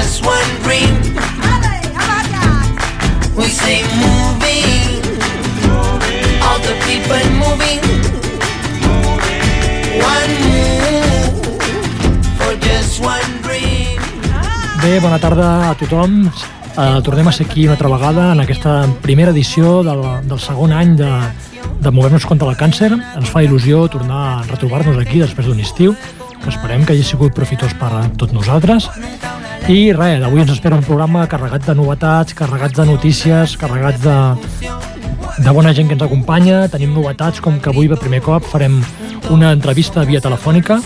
Just one dream. We say moving, all the people moving. One move for just one dream. Bé, bona tarda a tothom. Uh, tornem a ser aquí una altra vegada en aquesta primera edició del, del segon any de, de Mover-nos contra el càncer. Ens fa il·lusió tornar a retrobar-nos aquí després d'un estiu, que esperem que hagi sigut profitós per a tots nosaltres. I res, avui ens espera un programa carregat de novetats, carregats de notícies, carregats de, de bona gent que ens acompanya. Tenim novetats, com que avui per primer cop farem una entrevista via telefònica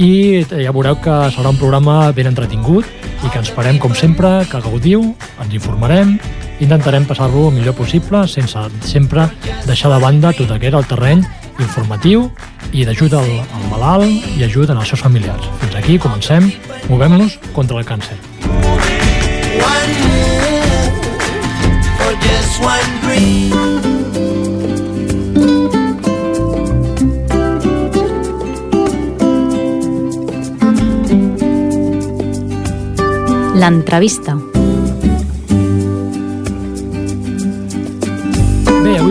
i ja veureu que serà un programa ben entretingut i que ens farem, com sempre, que gaudiu, ens informarem, intentarem passar-lo el millor possible, sense sempre deixar de banda tot aquest el terreny informatiu i d'ajuda al, al malalt i ajuda als seus familiars. Fins aquí comencem, movem-nos contra el càncer. One move for just one dream. L'entrevista.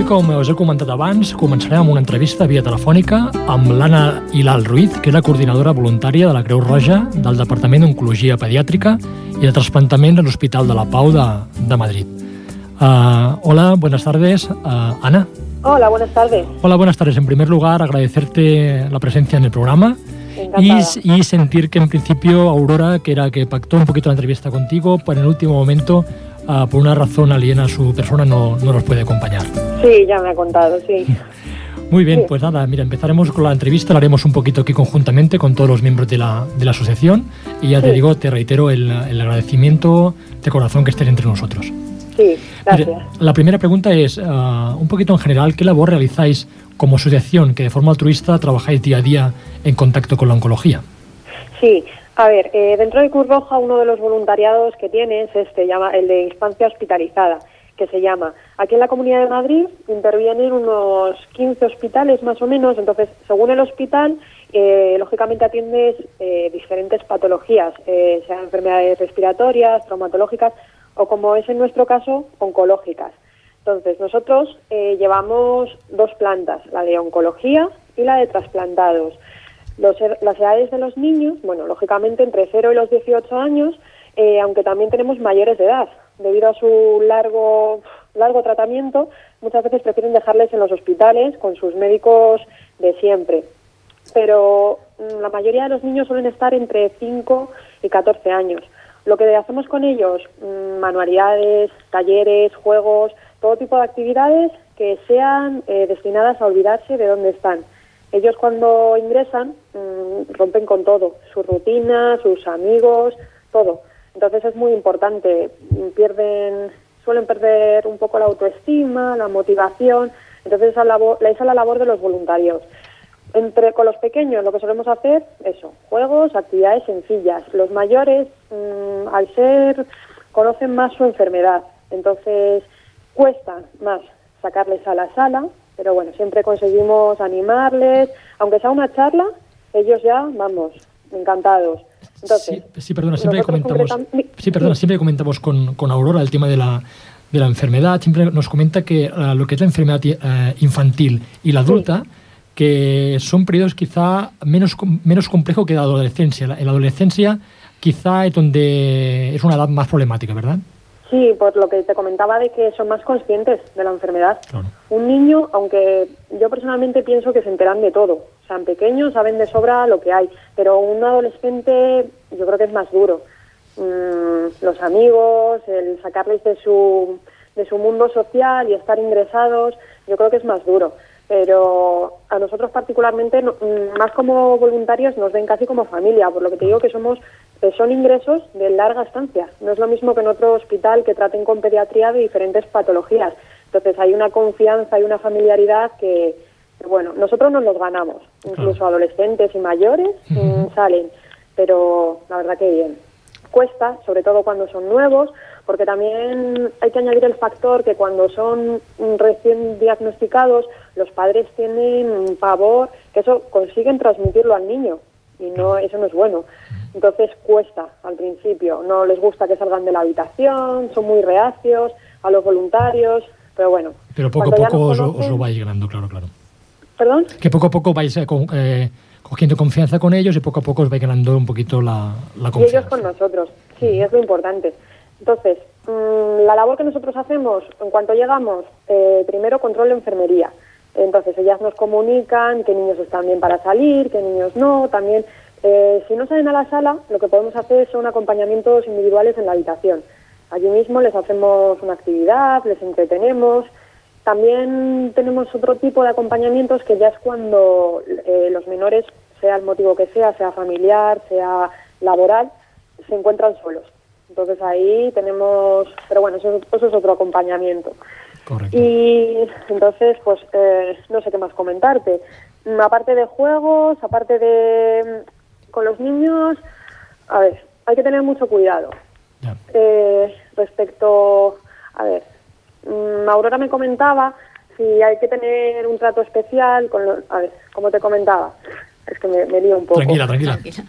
Com us he comentat abans, començarem amb una entrevista via telefònica amb l'Anna Hilal Ruiz, que és la coordinadora voluntària de la Creu Roja del Departament d'Oncologia Pediàtrica i de Transplantament de l'Hospital de la Pau de, de Madrid. Uh, hola, buenas tardes. Uh, Ana. Hola, buenas tardes. Hola, buenas tardes. En primer lugar, agradecerte la presencia en el programa y, y sentir que en principio Aurora, que era que pactó un poquito la entrevista contigo, pero en el último momento, ah, por una razón aliena a su persona, no, no nos puede acompañar. Sí, ya me ha contado, sí. Muy bien, Sí. pues nada, mira, empezaremos con la entrevista, la haremos un poquito aquí conjuntamente con todos los miembros de la, de la asociación y ya te Sí. digo, te reitero el, el agradecimiento de corazón que estés entre nosotros. Sí, Mire, gracias. la primera pregunta es, ah, un poquito en general, ¿qué labor realizáis como asociación que de forma altruista trabajáis día a día en contacto con la oncología? Sí, a ver, eh, dentro de Cruz Roja uno de los voluntariados que tiene es este, llama, el de infancia hospitalizada, que se llama. Aquí en la Comunidad de Madrid intervienen unos 15 hospitales más o menos, entonces según el hospital, eh, lógicamente atiendes eh, diferentes patologías, eh, sean enfermedades respiratorias, traumatológicas o como es en nuestro caso, oncológicas. Entonces, nosotros eh, llevamos dos plantas, la de oncología y la de trasplantados. Los er- las edades de los niños, bueno, lógicamente entre 0 y los 18 años, eh, aunque también tenemos mayores de edad. Debido a su largo, largo tratamiento, muchas veces prefieren dejarles en los hospitales con sus médicos de siempre. Pero mm, la mayoría de los niños suelen estar entre 5 y 14 años. Lo que hacemos con ellos, mm, manualidades, talleres, juegos, todo tipo de actividades que sean eh, destinadas a olvidarse de dónde están. Ellos cuando ingresan mm, rompen con todo, su rutina, sus amigos, todo. Entonces es muy importante, mm, pierden, suelen perder un poco la autoestima, la motivación. Entonces esa, labor, esa es la labor de los voluntarios. Entre con los pequeños lo que solemos hacer, eso, juegos, actividades sencillas. Los mayores, mm, al ser, conocen más su enfermedad, entonces cuesta más sacarles a la sala, pero bueno, siempre conseguimos animarles, aunque sea una charla, ellos ya, vamos, encantados. Entonces, sí, sí, perdona, siempre comentamos, sí, perdona, siempre comentamos con, con Aurora el tema de la, de la enfermedad. Siempre nos comenta que eh, lo que es la enfermedad eh, infantil y la adulta, que son periodos quizá menos, menos complejos que la adolescencia. La- En la adolescencia quizá es donde es una edad más problemática, ¿verdad? Sí, por lo que te comentaba de que son más conscientes de la enfermedad. Claro. Un niño, aunque yo personalmente pienso que se enteran de todo, o sea, en pequeños saben de sobra lo que hay, pero un adolescente yo creo que es más duro. Mm, los amigos, el sacarles de su, de su mundo social y estar ingresados, yo creo que es más duro. Pero a nosotros particularmente, mm, más como voluntarios, nos ven casi como familia, por lo que te digo que somos eh, son ingresos de larga estancia. No es lo mismo que en otro hospital que traten con pediatría de diferentes patologías. Entonces hay una confianza y una familiaridad que, que, bueno, nosotros nos los ganamos. Incluso adolescentes y mayores mm, salen, pero la verdad que bien. Cuesta, sobre todo cuando son nuevos, porque también hay que añadir el factor que cuando son recién diagnosticados, los padres tienen pavor, que eso consiguen transmitirlo al niño y no eso no es bueno. Entonces cuesta al principio, no les gusta que salgan de la habitación, son muy reacios a los voluntarios, pero bueno. Pero poco a poco os, lo- os conocen- lo vais ganando, claro, claro. ¿Perdón? Que poco a poco vais eh, con- eh, cogiendo confianza con ellos y poco a poco os vais ganando un poquito la, la Y confianza. ellos con nosotros, sí, es lo importante. Entonces, mm, la labor que nosotros hacemos, en cuanto llegamos, eh, primero control de enfermería. Entonces, ellas nos comunican qué niños están bien para salir, qué niños no. También, eh, si no salen a la sala, lo que podemos hacer son acompañamientos individuales en la habitación. Allí mismo les hacemos una actividad, les entretenemos. También tenemos otro tipo de acompañamientos que ya es cuando eh, los menores, sea el motivo que sea, sea familiar, sea laboral, se encuentran solos. Entonces ahí tenemos, pero bueno, eso, eso es otro acompañamiento. Correcto. Y entonces, pues eh, no sé qué más comentarte. Mm, Aparte de juegos, aparte de mm, con los niños, a ver, hay que tener mucho cuidado. Eh, respecto, a ver, mm, Aurora me comentaba si hay que tener un trato especial con los, a ver, como te comentaba, es que me, me lío un poco. Tranquila, tranquila. Tranquila.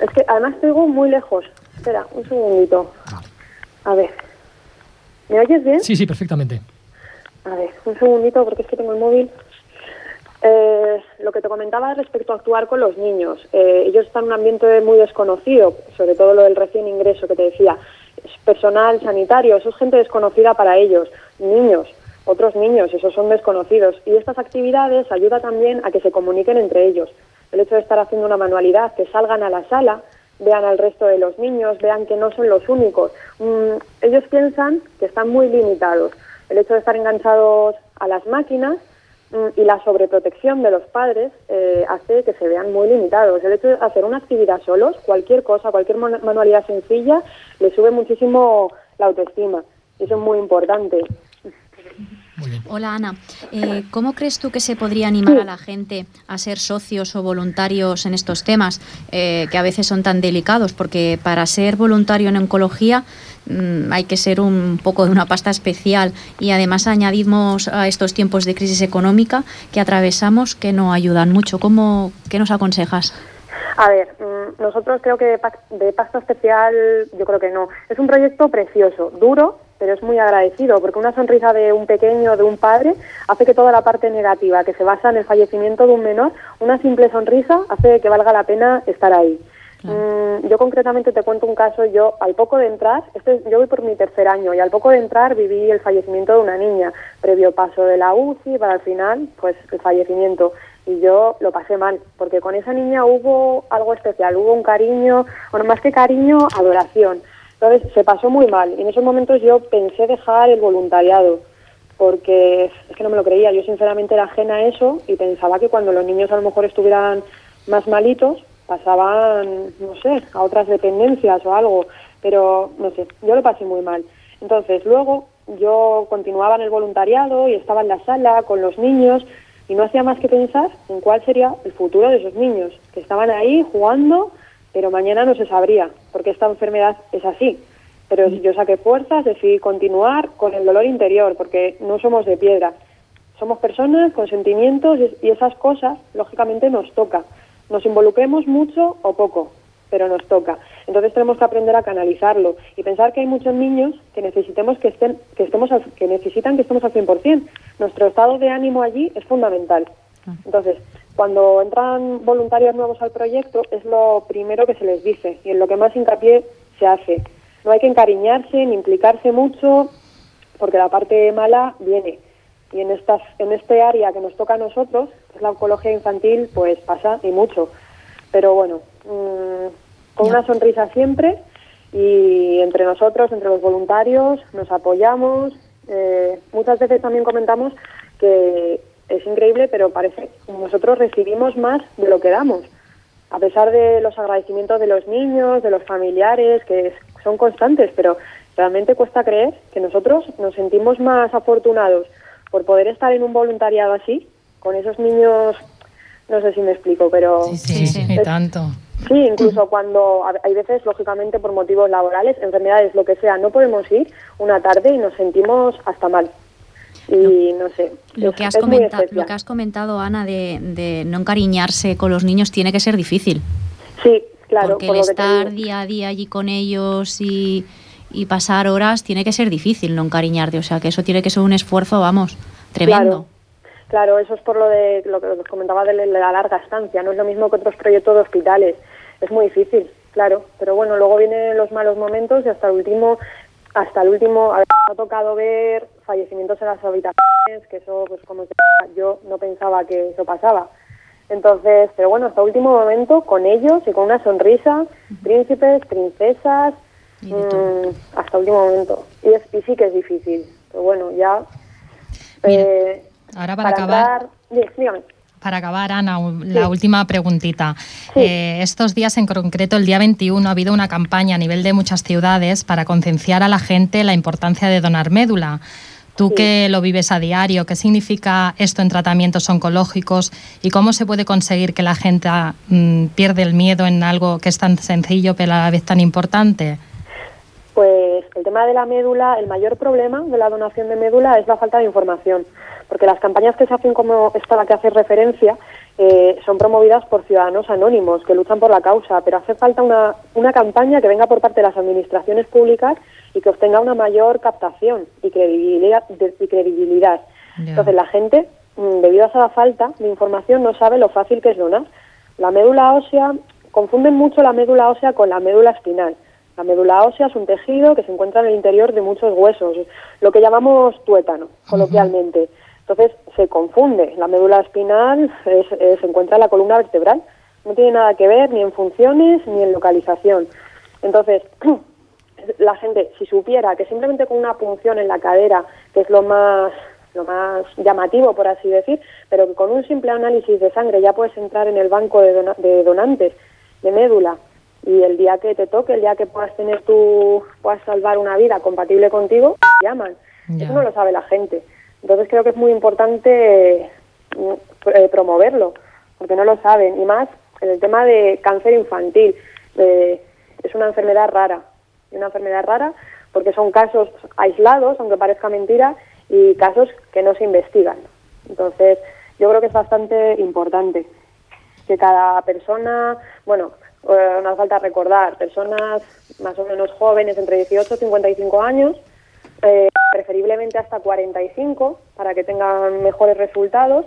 Es que además te digo muy lejos. Espera, un segundito. A ver. ¿Me oyes bien? Sí, sí, perfectamente. A ver, un segundito porque es que tengo el móvil. Eh, lo que te comentaba respecto a actuar con los niños. Eh, ellos están en un ambiente muy desconocido, sobre todo lo del recién ingreso que te decía. Es personal sanitario, eso es gente desconocida para ellos. Niños, otros niños, esos son desconocidos. Y estas actividades ayudan también a que se comuniquen entre ellos. El hecho de estar haciendo una manualidad, que salgan a la sala, vean al resto de los niños, vean que no son los únicos. Mm, ellos piensan que están muy limitados. El hecho de estar enganchados a las máquinas mm, y la sobreprotección de los padres eh, hace que se vean muy limitados. El hecho de hacer una actividad solos, cualquier cosa, cualquier manualidad sencilla, le sube muchísimo la autoestima. Eso es muy importante. Muy bien. Hola Ana, Eh, ¿cómo crees tú que se podría animar a la gente a ser socios o voluntarios en estos temas eh, que a veces son tan delicados? Porque para ser voluntario en oncología mm, hay que ser un poco de una pasta especial y además añadimos a estos tiempos de crisis económica que atravesamos que no ayudan mucho. ¿Cómo, ¿Qué nos aconsejas? A ver, mm, nosotros creo que de, de pacto especial, yo creo que no. Es un proyecto precioso, duro, pero es muy agradecido, porque una sonrisa de un pequeño, de un padre, hace que toda la parte negativa que se basa en el fallecimiento de un menor, una simple sonrisa hace que valga la pena estar ahí. Mm, yo concretamente te cuento un caso, yo al poco de entrar, este, yo voy por mi tercer año y al poco de entrar viví el fallecimiento de una niña, previo paso de la UCI para al final, pues el fallecimiento. Y yo lo pasé mal, porque con esa niña hubo algo especial, hubo un cariño, bueno, más que cariño, adoración. Entonces se pasó muy mal y en esos momentos yo pensé dejar el voluntariado porque es que no me lo creía. Yo sinceramente era ajena a eso y pensaba que cuando los niños a lo mejor estuvieran más malitos pasaban, no sé, a otras dependencias o algo, pero no sé, yo lo pasé muy mal. Entonces luego yo continuaba en el voluntariado y estaba en la sala con los niños y no hacía más que pensar en cuál sería el futuro de esos niños, que estaban ahí jugando, pero mañana no se sabría, porque esta enfermedad es así. Pero yo saqué fuerzas, decidí continuar con el dolor interior, porque no somos de piedra. Somos personas con sentimientos y- esas cosas, lógicamente, nos toca. Nos involucremos mucho o poco, pero nos toca. Entonces tenemos que aprender a canalizarlo y pensar que hay muchos niños que necesitemos que estén, que estemos, al- que necesitan que estemos al 100%. Nuestro estado de ánimo allí es fundamental. Entonces, cuando entran voluntarios nuevos al proyecto, es lo primero que se les dice y en lo que más hincapié se hace. No hay que encariñarse ni implicarse mucho, porque la parte mala viene. Y en, estas, en este área que nos toca a nosotros, que es la oncología infantil, pues pasa y mucho. Pero bueno, mm, con una sonrisa siempre y entre nosotros, entre los voluntarios, nos apoyamos. Eh, muchas veces también comentamos que es increíble, pero parece que nosotros recibimos más de lo que damos. A pesar de los agradecimientos de los niños, de los familiares, que son constantes, pero realmente cuesta creer que nosotros nos sentimos más afortunados por poder estar en un voluntariado así, con esos niños, no sé si me explico, pero... Sí, sí, Sí, tanto. Sí, incluso cuando hay veces, lógicamente, por motivos laborales, enfermedades, lo que sea, no podemos ir una tarde y nos sentimos hasta mal. Y no, sé. Lo que, has es muy comenta- especial. lo que has comentado, Ana, de, de no encariñarse con los niños tiene que ser difícil. Sí, claro. porque por el estar día a día allí con ellos y, y pasar horas tiene que ser difícil no encariñarte. O sea, que eso tiene que ser un esfuerzo, vamos, tremendo. Claro, claro, eso es por lo de lo que os comentaba de la larga estancia. No es lo mismo que otros proyectos de hospitales. Es muy difícil, claro. Pero bueno, luego vienen los malos momentos y hasta el último, hasta el último, a ver, me ha tocado ver fallecimientos en las habitaciones, que eso, pues como te- yo no pensaba que eso pasaba. Entonces, pero bueno, hasta el último momento con ellos y con una sonrisa, príncipes, princesas, mm, hasta el último momento. Y, es, y sí que es difícil, pero bueno, ya... Mira, eh, ahora para acabar- entrar- Dí- dígame. Para acabar, Ana, la Sí. última preguntita. Sí. Eh, estos días, en concreto el día 21, ha habido una campaña a nivel de muchas ciudades para concienciar a la gente la importancia de donar médula. Tú Sí. que lo vives a diario, ¿qué significa esto en tratamientos oncológicos y cómo se puede conseguir que la gente mm, pierda el miedo en algo que es tan sencillo pero a la vez tan importante? Pues el tema de la médula, el mayor problema de la donación de médula es la falta de información, porque las campañas que se hacen como esta a la que hace referencia eh, son promovidas por ciudadanos anónimos que luchan por la causa, pero hace falta una, una campaña que venga por parte de las administraciones públicas y que obtenga una mayor captación y credibilidad. y credibilidad. Entonces la gente, mm, debido a esa falta de información, no sabe lo fácil que es donar. La médula ósea, confunden mucho la médula ósea con la médula espinal. La médula ósea es un tejido que se encuentra en el interior de muchos huesos, lo que llamamos tuétano, coloquialmente. Entonces se confunde. La médula espinal es- es- se encuentra en la columna vertebral. No tiene nada que ver ni en funciones ni en localización. Entonces, la gente, si supiera que simplemente con una punción en la cadera, que es lo más lo más llamativo, por así decir, pero que con un simple análisis de sangre ya puedes entrar en el banco de, de donantes de médula y el día que te toque, el día que puedas tener tu, puedas salvar una vida compatible contigo, te llaman. Ya. Eso no lo sabe la gente. Entonces creo que es muy importante mm, eh, promoverlo, porque no lo saben. Y más en el tema de cáncer infantil. es una enfermedad rara. Una enfermedad rara porque son casos aislados, aunque parezca mentira, y casos que no se investigan. Entonces, yo creo que es bastante importante que cada persona, bueno, eh, no hace falta recordar, personas más o menos jóvenes, entre 18 y 55 años, eh, preferiblemente hasta 45, para que tengan mejores resultados.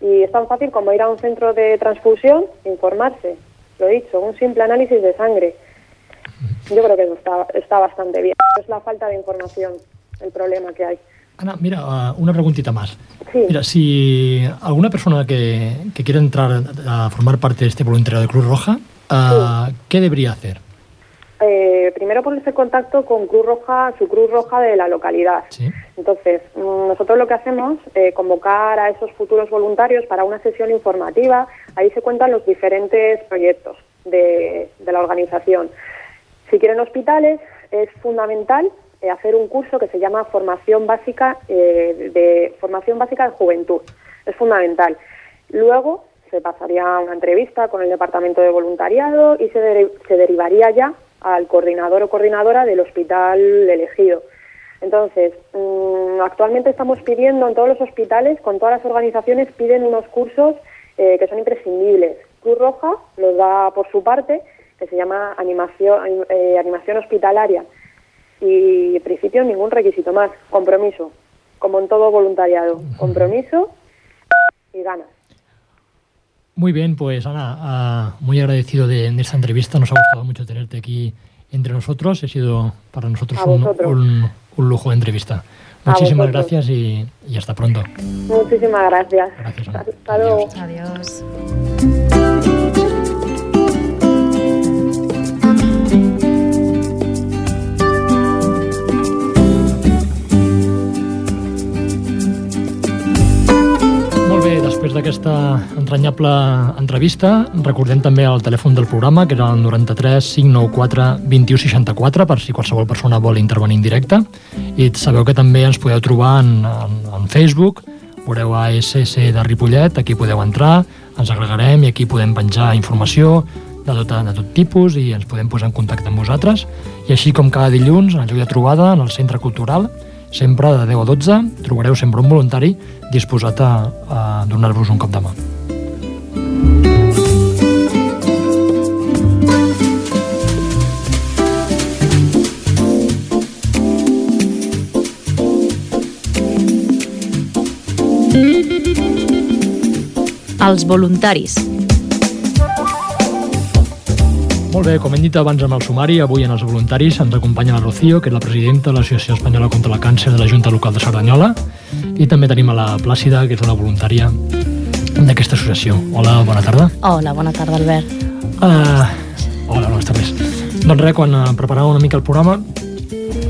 Y es tan fácil como ir a un centro de transfusión informarse. Lo he dicho, un simple análisis de sangre. Yo creo que eso está, está bastante bien. Es la falta de información el problema que hay. Ana, mira, ah, una preguntita más. Sí. Mira, si alguna persona que, que quiera entrar a formar parte de este voluntariado de Cruz Roja, ah, ¿qué debería hacer? Eh, primero ponerse en contacto con Cruz Roja, su Cruz Roja de la localidad. Sí. Entonces, mm, nosotros lo que hacemos es convocar a esos futuros voluntarios para una sesión informativa. Ahí se cuentan los diferentes proyectos de, de la organización. Si quieren hospitales, es fundamental eh, hacer un curso que se llama Formación Básica eh, de Formación Básica de Juventud. Es fundamental. Luego se pasaría una entrevista con el departamento de voluntariado y se, se derivaría ya al coordinador o coordinadora del hospital elegido. Entonces, mm, actualmente estamos pidiendo en todos los hospitales, con todas las organizaciones, piden unos cursos eh, que son imprescindibles. Cruz Roja los da por su parte, que se llama animación, anim- eh, animación hospitalaria. Y en principio ningún requisito más. Compromiso, como en todo voluntariado. Compromiso y ganas. Muy bien, pues Ana, ah, muy agradecido de, de esta entrevista. Nos ha gustado mucho tenerte aquí entre nosotros. Ha sido para nosotros un, vosotros. un- un lujo de entrevista. Muchísimas gracias y, y hasta pronto. Muchísimas gracias. Gracias, Ana. Hasta luego. Adiós. Adiós. Molt bé, entranyable entrevista. Recordem també el telèfon del programa, que era el 93 594 2164, per si qualsevol persona vol intervenir en directe. I sabeu que també ens podeu trobar en, en, en Facebook, veureu ASS de Ripollet, aquí podeu entrar, ens agregarem i aquí podem penjar informació de tot, de tot tipus i ens podem posar en contacte amb vosaltres. I així com cada dilluns, en el lloc de trobada, en el Centre Cultural, sempre de 10 a 12, trobareu sempre un voluntari disposat a, a donar-vos un cop de mà. Els voluntaris. Molt bé, com hem dit abans amb el sumari, avui en els voluntaris ens acompanya la Rocío, que és la presidenta de l'Associació Espanyola contra el Càncer de la Junta Local de Cerdanyola, i també tenim a la Plàcida, que és una voluntària d'aquesta associació. Hola, bona tarda. Hola, bona tarda, Albert. Uh, hola, bones tardes. Doncs res, quan uh, preparàvem una mica el programa,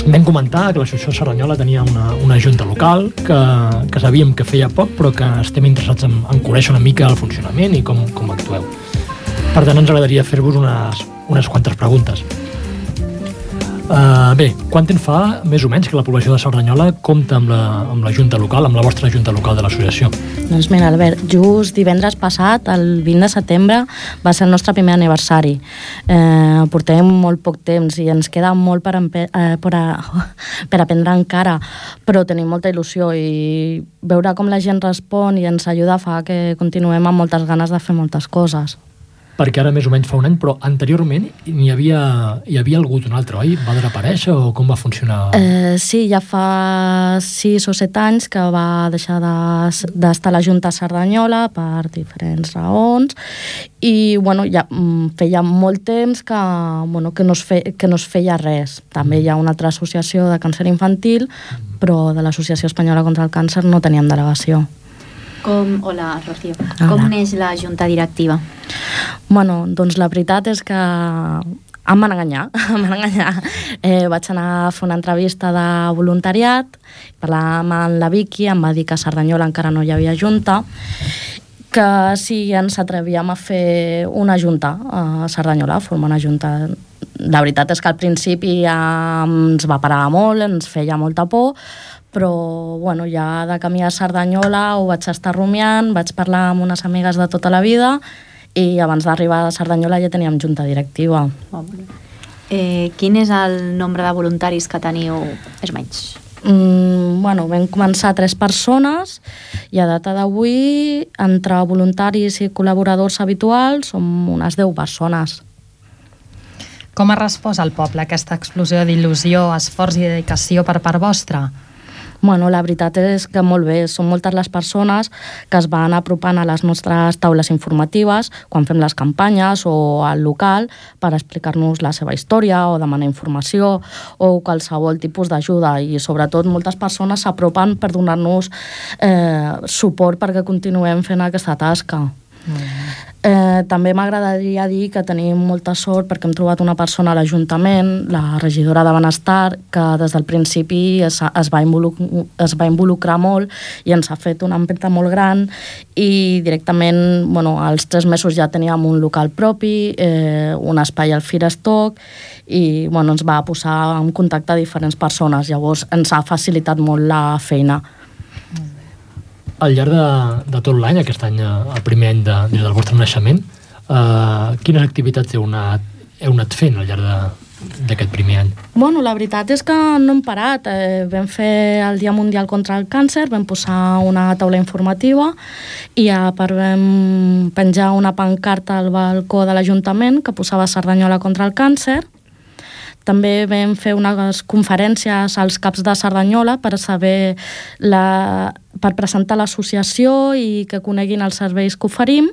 vam comentar que l'associació Cerdanyola tenia una, una junta local que, que sabíem que feia poc però que estem interessats en, en conèixer una mica el funcionament i com, com actueu. Per tant, ens agradaria fer-vos unes, unes quantes preguntes. Uh, bé, quant temps fa, més o menys, que la població de Cerdanyola compta amb la, amb la junta local, amb la vostra junta local de l'associació? Doncs mira, Albert, just divendres passat, el 20 de setembre, va ser el nostre primer aniversari. Eh, portem molt poc temps i ens queda molt per, eh, per, a, per aprendre encara, però tenim molta il·lusió i veure com la gent respon i ens ajuda fa que continuem amb moltes ganes de fer moltes coses perquè ara més o menys fa un any, però anteriorment n'hi havia, hi havia algú un altre, oi? Va desaparèixer o com va funcionar? Eh, sí, ja fa sis o set anys que va deixar d'estar de, la Junta Cerdanyola per diferents raons i bueno, ja mm, feia molt temps que, bueno, que, no es fe, que no es feia res. També hi ha una altra associació de càncer infantil, però de l'Associació Espanyola contra el Càncer no teníem delegació. Com, hola, Rocío. Hola. Com neix la junta directiva? Bueno, doncs la veritat és que em van enganyar, em van enganyar. Eh, vaig anar a fer una entrevista de voluntariat, parlar amb la Vicky, em va dir que a Cerdanyola encara no hi havia junta, que si ens atrevíem a fer una junta a Cerdanyola, a formar una junta. La veritat és que al principi ja ens va parar molt, ens feia molta por, però bueno, ja de camí a Cerdanyola ho vaig estar rumiant, vaig parlar amb unes amigues de tota la vida i abans d'arribar a Cerdanyola ja teníem junta directiva. Oh, eh, quin és el nombre de voluntaris que teniu, és menys? Mm, bueno, vam començar tres persones i a data d'avui, entre voluntaris i col·laboradors habituals, som unes 10 persones. Com ha respost el poble aquesta explosió d'il·lusió, esforç i dedicació per part vostra? Bueno, la veritat és que molt bé, són moltes les persones que es van apropant a les nostres taules informatives quan fem les campanyes o al local per explicar-nos la seva història o demanar informació o qualsevol tipus d'ajuda i sobretot moltes persones s'apropen per donar-nos eh, suport perquè continuem fent aquesta tasca. Eh, també m'agradaria dir que tenim molta sort perquè hem trobat una persona a l'Ajuntament, la regidora de Benestar, que des del principi es, es, va es va involucrar molt i ens ha fet una empenta molt gran i directament, bueno, als tres mesos ja teníem un local propi, eh, un espai al Firestock i bueno, ens va posar en contacte diferents persones, llavors ens ha facilitat molt la feina al llarg de, de tot l'any, aquest any, eh, el primer any de, des del vostre naixement, eh, quines activitats heu anat, heu anat fent al llarg d'aquest primer any? Bueno, la veritat és que no hem parat. Eh, vam fer el Dia Mundial contra el Càncer, vam posar una taula informativa i a part vam penjar una pancarta al balcó de l'Ajuntament que posava Cerdanyola contra el càncer també vam fer unes conferències als caps de Cerdanyola per saber la, per presentar l'associació i que coneguin els serveis que oferim.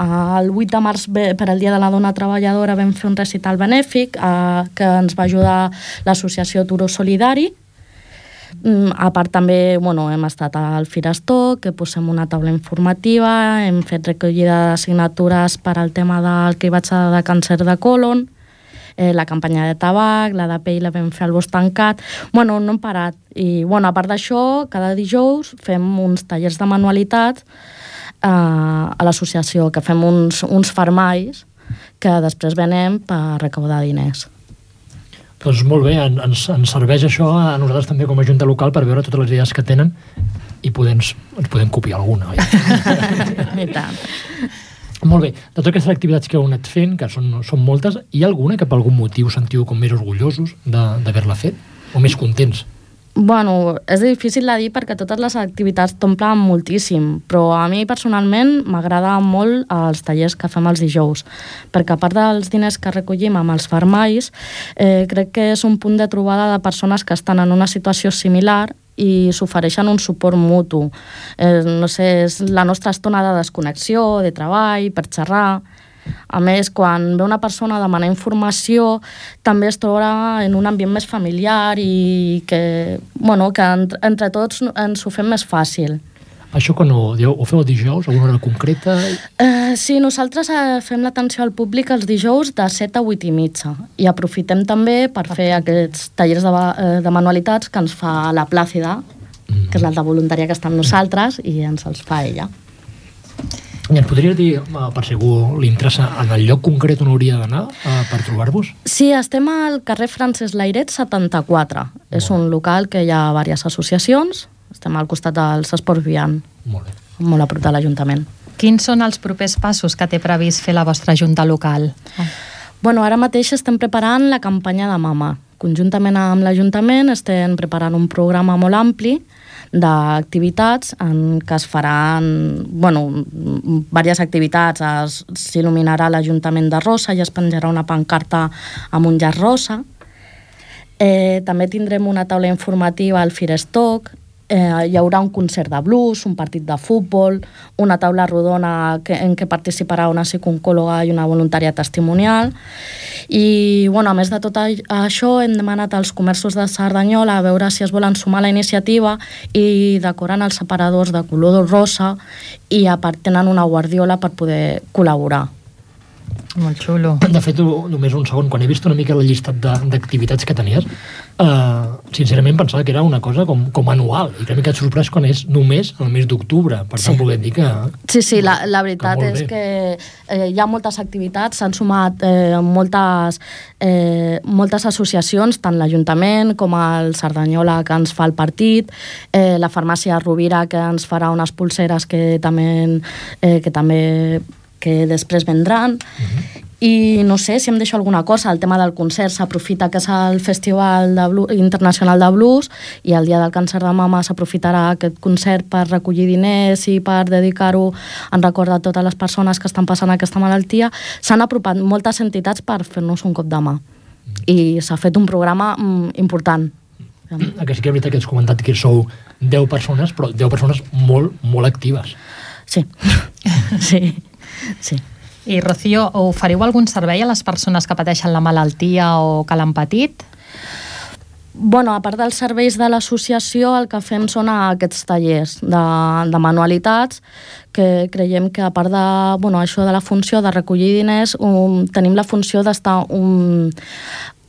El 8 de març, per al Dia de la Dona Treballadora, vam fer un recital benèfic eh, que ens va ajudar l'associació Turo Solidari. Mm, a part també bueno, hem estat al Firestó, que posem una taula informativa, hem fet recollida de signatures per al tema del cribatge de càncer de colon, eh, la campanya de tabac, la de pell la vam fer al bosc tancat, bueno, no hem parat. I bueno, a part d'això, cada dijous fem uns tallers de manualitats a l'associació, que fem uns, uns farmalls que després venem per recaudar diners. Doncs molt bé, en- ens, ens serveix això a nosaltres també com a Junta Local per veure totes les idees que tenen i poder, ens, ens podem copiar alguna. Oi? I tant. Molt bé, de totes aquestes activitats que heu anat fent, que són, són moltes, hi ha alguna que per algun motiu sentiu com més orgullosos d'haver-la fet? O més contents? Bueno, és difícil de dir perquè totes les activitats t'omplen moltíssim, però a mi personalment m'agrada molt els tallers que fem els dijous, perquè a part dels diners que recollim amb els farmalls, eh, crec que és un punt de trobada de persones que estan en una situació similar i s'ofereixen un suport mutu. Eh, no sé, és la nostra estona de desconnexió, de treball, per xerrar... A més, quan ve una persona a demanar informació, també es troba en un ambient més familiar i que, bueno, que entre, entre tots ens ho fem més fàcil. Això quan ho, dieu, ho feu dijous, alguna hora concreta? Eh, sí, nosaltres eh, fem l'atenció al públic els dijous de 7 a 8 i mitja i aprofitem també per fer aquests tallers de, eh, de manualitats que ens fa la Plàcida, que és l'alta voluntària que està amb nosaltres i ens els fa ella. I ens podries dir, eh, per si algú li interessa, en el lloc concret on hauria d'anar eh, per trobar-vos? Sí, estem al carrer Francesc Lairet 74. És un local que hi ha diverses associacions. Estem al costat dels Esports Vian, Molt bé. molt a prop de l'Ajuntament. Quins són els propers passos que té previst fer la vostra Junta Local? Bueno, ara mateix estem preparant la campanya de mama. Conjuntament amb l'Ajuntament estem preparant un programa molt ampli d'activitats en què es faran bueno, diverses activitats. S'il·luminarà l'Ajuntament de Rosa i es penjarà una pancarta amb un llaç rosa. Eh, també tindrem una taula informativa al Firestock, eh, hi haurà un concert de blues, un partit de futbol, una taula rodona que, en què participarà una psicooncòloga i una voluntària testimonial. I, bueno, a més de tot ai- això, hem demanat als comerços de Cerdanyola a veure si es volen sumar a la iniciativa i decoren els separadors de color rosa i a part tenen una guardiola per poder col·laborar. Molt xulo. De fet, només un segon, quan he vist una mica el llistat de- d'activitats que tenies, eh, sincerament pensava que era una cosa com, com anual, i que m'he quedat sorprès quan és només el mes d'octubre. Per tant, Sí. volem dir que... Sí, sí, la, la veritat Que és bé. que eh, hi ha moltes activitats, s'han sumat eh, moltes, eh, moltes associacions, tant l'Ajuntament com el Cerdanyola que ens fa el partit, eh, la farmàcia Rovira que ens farà unes pulseres que també, eh, que també que després vendran. I no sé si em deixo alguna cosa el tema del concert s'aprofita que és el Festival de Blues, Internacional de Blues i el dia del càncer de mama s'aprofitarà aquest concert per recollir diners i per dedicar-ho en record de totes les persones que estan passant aquesta malaltia. S'han apropat moltes entitats per fer-nos un cop de mà. I s'ha fet un programa mm, important. Que sí que és veritat que has comentat que sou 10 persones, però 10 persones molt, molt actives. sí, sí, sí I, Rocío, oferiu algun servei a les persones que pateixen la malaltia o que l'han patit? Bueno, a part dels serveis de l'associació, el que fem són aquests tallers de, de manualitats que creiem que a part de bueno, això de la funció de recollir diners, um, tenim la funció d'estar un,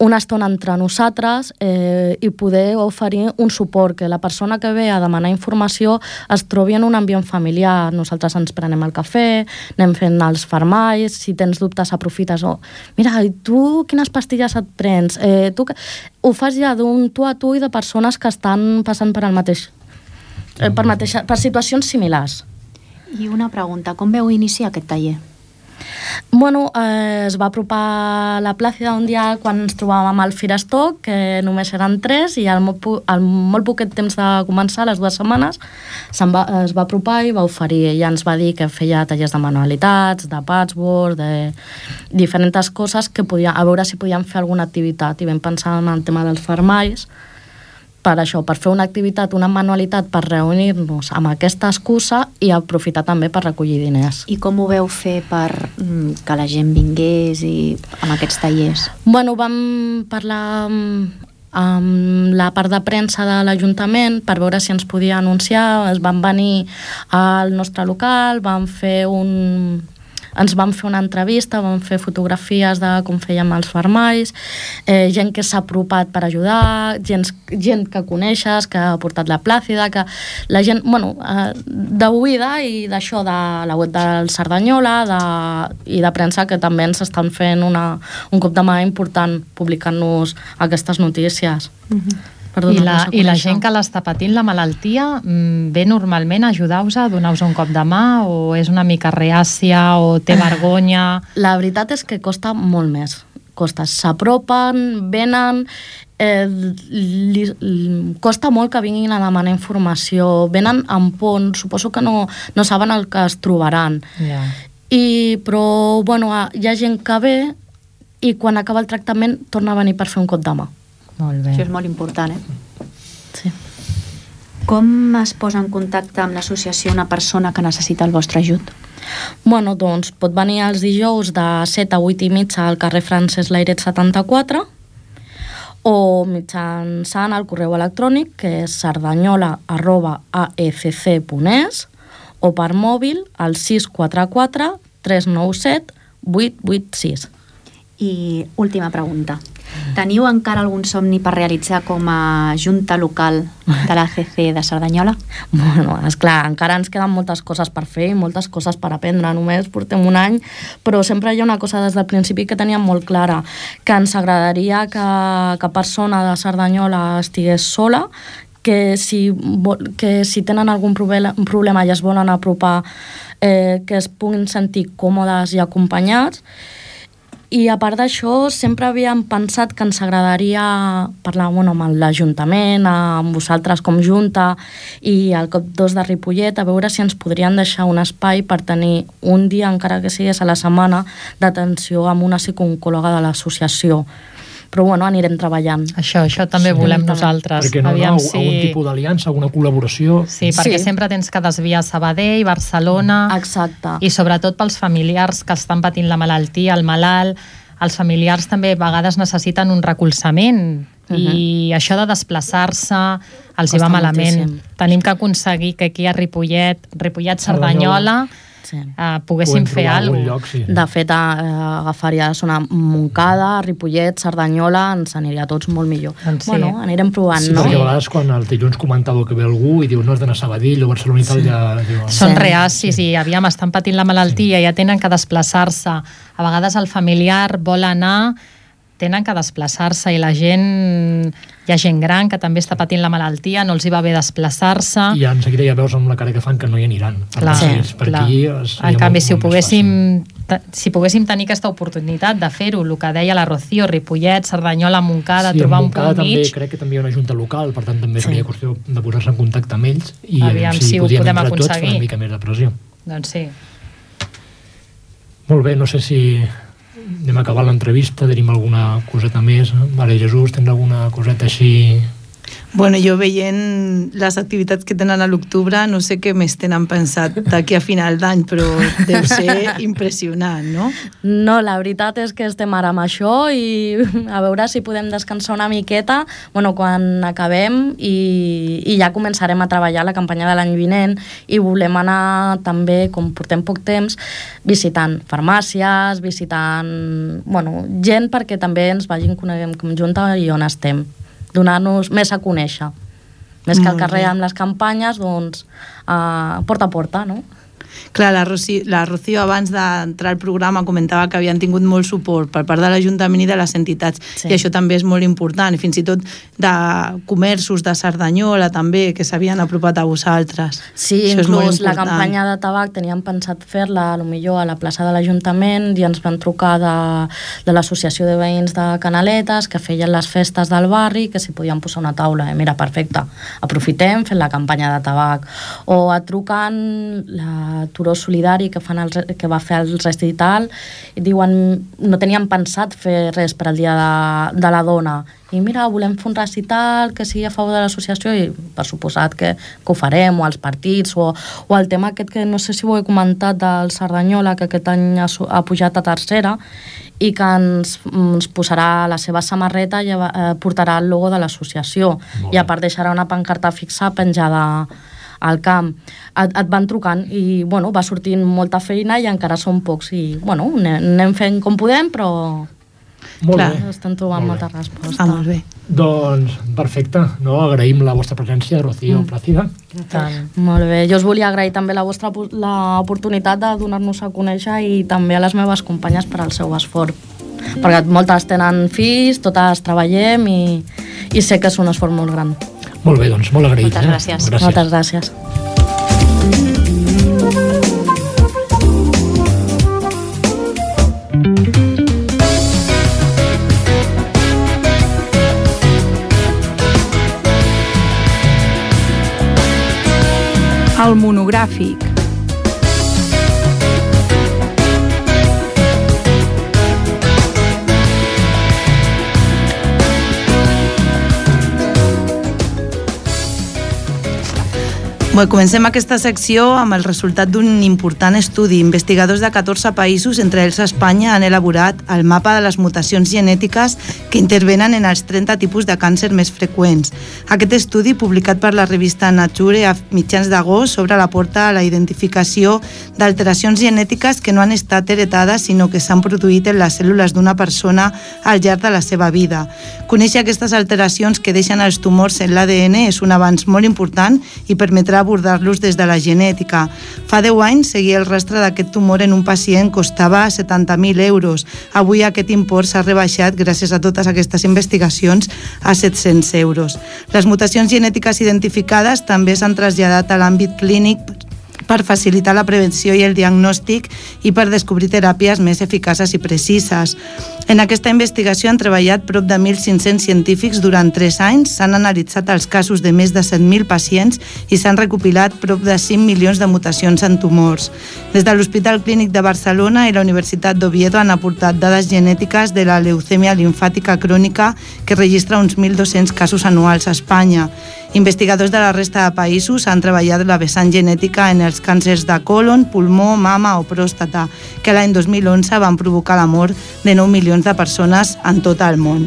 una estona entre nosaltres eh, i poder oferir un suport, que la persona que ve a demanar informació es trobi en un ambient familiar. Nosaltres ens prenem el cafè, anem fent els farmalls, si tens dubtes aprofites. Oh, mira, i tu quines pastilles et prens? Eh, tu que... Ho fas ja d'un tu a tu i de persones que estan passant per el mateix eh, per, mateixa, per situacions similars. I una pregunta, com veu iniciar aquest taller? Bueno, eh, es va apropar la Plàcida un dia quan ens trobàvem al Firestock, que només eren tres, i al molt, al molt poquet temps de començar, les dues setmanes, se'n va, es va apropar i va oferir. Ella ens va dir que feia tallers de manualitats, de patchwork, de diferents coses que podia, a veure si podíem fer alguna activitat. I vam pensar en el tema dels farmalls, per això, per fer una activitat, una manualitat, per reunir-nos amb aquesta excusa i aprofitar també per recollir diners. I com ho veu fer per mm, que la gent vingués i amb aquests tallers? Bueno, vam parlar amb, amb la part de premsa de l'Ajuntament per veure si ens podia anunciar. Es van venir al nostre local, van fer un, ens van fer una entrevista, vam fer fotografies de com fèiem els fermalls, eh, gent que s'ha apropat per ajudar, gent, gent que coneixes, que ha portat la plàcida, que la gent, bueno, eh, d'oïda i d'això de la web del Cerdanyola de, i de premsa que també ens estan fent una, un cop de mà important publicant-nos aquestes notícies. Mm -hmm. Per I la, a I la gent que l'està patint la malaltia mm, ve normalment a ajudar-vos, a donar-vos un cop de mà o és una mica reàcia o té vergonya? La veritat és que costa molt més. Costa, s'apropen, venen, eh, li, li, costa molt que vinguin a demanar informació, venen amb por, suposo que no, no saben el que es trobaran. Ja. I, però, bueno, hi ha gent que ve i quan acaba el tractament torna a venir per fer un cop de mà. Molt bé. Això és molt important, eh? Sí. Com es posa en contacte amb l'associació una persona que necessita el vostre ajut? Bueno, doncs pot venir els dijous de 7 a 8 i mitja al carrer Francesc Lairet 74 o mitjançant el correu electrònic que és sardanyola arroba aefc.es o per mòbil al 644 397 886. I última pregunta. Teniu encara algun somni per realitzar com a junta local de l'ACC de Cerdanyola? Bueno, esclar, encara ens queden moltes coses per fer i moltes coses per aprendre. Només portem un any, però sempre hi ha una cosa des del principi que teníem molt clara, que ens agradaria que, que persona de Cerdanyola estigués sola, que si, que si tenen algun problema i es volen apropar, eh, que es puguin sentir còmodes i acompanyats, i a part d'això, sempre havíem pensat que ens agradaria parlar bueno, amb l'Ajuntament, amb vosaltres com Junta i al COP 2 de Ripollet, a veure si ens podrien deixar un espai per tenir un dia, encara que sigués a la setmana, d'atenció amb una psicooncòloga de l'associació. Però bueno, anirem treballant. Això, això també Sí. volem nosaltres. Perquè no, no, Aviam algun tipus d'aliança, alguna col·laboració... Sí, perquè Sí. sempre tens que desviar Sabadell, Barcelona... Exacte. I sobretot pels familiars que estan patint la malaltia, el malalt, els familiars també a vegades necessiten un recolzament i això de desplaçar-se els hi va Costa malament. moltíssim. Tenim que aconseguir que aquí a Ripollet, Ripollet-Cerdanyola, Sí. eh, poguéssim fer alguna lloc, sí. De fet, eh, agafaria una Montcada, Ripollet, Cerdanyola, ens aniria a tots molt millor. Doncs sí. Bueno, anirem provant, Sí, no? perquè a vegades quan el dilluns comentava que ve algú i diu no has d'anar a Sabadell o Barcelona i tal, ja... Diu, Són Sí. reacis i aviam, estan patint la malaltia, ja tenen que desplaçar-se. A vegades el familiar vol anar, tenen que desplaçar-se i la gent... Hi ha gent gran que també està patint la malaltia, no els hi va bé desplaçar-se. I en seguida ja veus amb la cara que fan que no hi aniran. Per Clar, Sí, per clar. aquí es- en canvi, molt- si ho poguéssim si poguéssim tenir aquesta oportunitat de fer-ho, el que deia la Rocío, Ripollet, Cerdanyola, Montcada, sí, trobar en un Montcada punt també mig, crec que també hi ha una junta local, per tant també Sí. seria qüestió de posar-se en contacte amb ells i Aviam si ho podíem podem entre tots fer aconseguir. una mica més de pressió. doncs sí. Molt bé, no sé si anem a acabar l'entrevista, tenim alguna coseta més. Vale, Jesús, tens alguna coseta així... Bueno, jo veient les activitats que tenen a l'octubre, no sé què més tenen pensat d'aquí a final d'any, però deu ser impressionant, no? No, la veritat és que estem ara amb això i a veure si podem descansar una miqueta bueno, quan acabem i, i ja començarem a treballar la campanya de l'any vinent i volem anar també, com portem poc temps, visitant farmàcies, visitant bueno, gent perquè també ens vagin coneguem com junta i on estem, donar-nos més a conèixer. Més que al carrer bé. amb les campanyes, doncs, uh, porta a porta, no? Clar, la, Roci, la Rocío abans d'entrar al programa comentava que havien tingut molt suport per part de l'Ajuntament i de les entitats Sí. i això també és molt important fins i tot de comerços de Cerdanyola també que s'havien apropat a vosaltres Sí, això és molt inclús la campanya de tabac teníem pensat fer-la a lo millor a la plaça de l'Ajuntament i ens van trucar de, de l'Associació de Veïns de Canaletes que feien les festes del barri que s'hi podien posar una taula. Eh? Mira, perfecte, aprofitem, fem la campanya de tabac. O et truquen la Turó Solidari que, fan el, que va fer el recital i diuen no teníem pensat fer res per al dia de, de la dona. I mira, volem fer un recital que sigui a favor de l'associació i per suposat que, que ho farem, o els partits o, o el tema aquest que no sé si ho he comentat del Cerdanyola que aquest any ha, ha pujat a tercera i que ens, ens posarà la seva samarreta i eh, portarà el logo de l'associació. I a part deixarà una pancarta fixa penjada al camp, et, et van trucant i bueno, va sortint molta feina i encara són pocs i bueno, anem, fent com podem però Molt Clar. bé. estan trobant Molt bé. molta resposta. Ah, molt bé. Doncs perfecte, no? agraïm la vostra presència, Rocío mm. Plàcida. Tant. Molt bé, jo us volia agrair també la vostra pu- l'oportunitat de donar-nos a conèixer i també a les meves companyes per al seu esforç perquè moltes tenen fills, totes treballem i, i sé que és un esforç molt gran. Molt bé, doncs, molt agraït. Moltes eh? gràcies. gràcies. Moltes gràcies. El monogràfic. Bé, comencem aquesta secció amb el resultat d'un important estudi. Investigadors de 14 països, entre ells Espanya, han elaborat el mapa de les mutacions genètiques que intervenen en els 30 tipus de càncer més freqüents. Aquest estudi, publicat per la revista Nature a mitjans d'agost, obre la porta a la identificació d'alteracions genètiques que no han estat heretades, sinó que s'han produït en les cèl·lules d'una persona al llarg de la seva vida. Conèixer aquestes alteracions que deixen els tumors en l'ADN és un avanç molt important i permetrà abordar-los des de la genètica. Fa 10 anys, seguir el rastre d'aquest tumor en un pacient costava 70.000 euros. Avui aquest import s'ha rebaixat gràcies a totes aquestes investigacions a 700 euros. Les mutacions genètiques identificades també s'han traslladat a l'àmbit clínic per facilitar la prevenció i el diagnòstic i per descobrir teràpies més eficaces i precises. En aquesta investigació han treballat prop de 1.500 científics durant 3 anys, s'han analitzat els casos de més de 7.000 pacients i s'han recopilat prop de 5 milions de mutacions en tumors. Des de l'Hospital Clínic de Barcelona i la Universitat d'Oviedo han aportat dades genètiques de la leucèmia linfàtica crònica que registra uns 1.200 casos anuals a Espanya. Investigadors de la resta de països han treballat la vessant genètica en els càncers de colon, pulmó, mama o pròstata, que l'any 2011 van provocar la mort de 9 milions de persones en tot el món.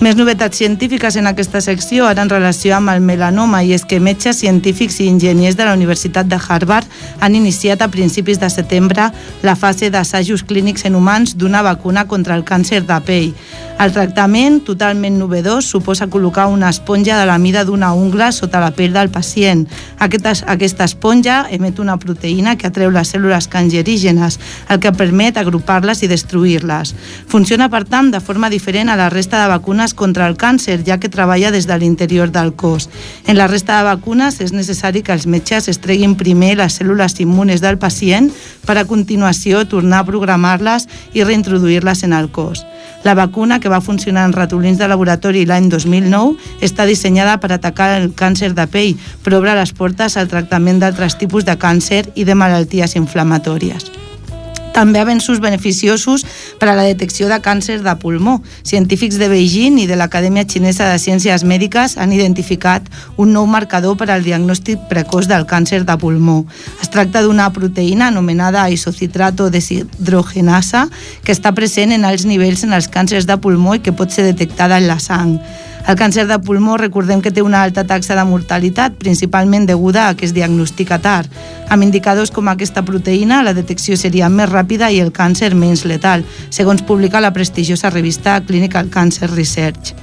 Més novetats científiques en aquesta secció, ara en relació amb el melanoma, i és que metges, científics i enginyers de la Universitat de Harvard han iniciat a principis de setembre la fase d'assajos clínics en humans d'una vacuna contra el càncer de pell. El tractament, totalment novedós, suposa col·locar una esponja de la mida d'una ungla sota la pell del pacient. Aquesta, aquesta esponja emet una proteïna que atreu les cèl·lules cancerígenes, el que permet agrupar-les i destruir-les. Funciona, per tant, de forma diferent a la resta de vacunes contra el càncer, ja que treballa des de l'interior del cos. En la resta de vacunes és necessari que els metges es treguin primer les cèl·lules immunes del pacient per a continuació tornar a programar-les i reintroduir-les en el cos. La vacuna, que va funcionar en ratolins de laboratori l'any 2009, està dissenyada per atacar el càncer de pell, però obre les portes al tractament d'altres tipus de càncer i de malalties inflamatòries també avenços beneficiosos per a la detecció de càncer de pulmó. Científics de Beijing i de l'Acadèmia Xinesa de Ciències Mèdiques han identificat un nou marcador per al diagnòstic precoç del càncer de pulmó. Es tracta d'una proteïna anomenada isocitrato deshidrogenasa que està present en alts nivells en els càncers de pulmó i que pot ser detectada en la sang. El càncer de pulmó recordem que té una alta taxa de mortalitat, principalment deguda a que es diagnostica tard. Amb indicadors com aquesta proteïna, la detecció seria més ràpida i el càncer menys letal, segons publica la prestigiosa revista Clinical Cancer Research.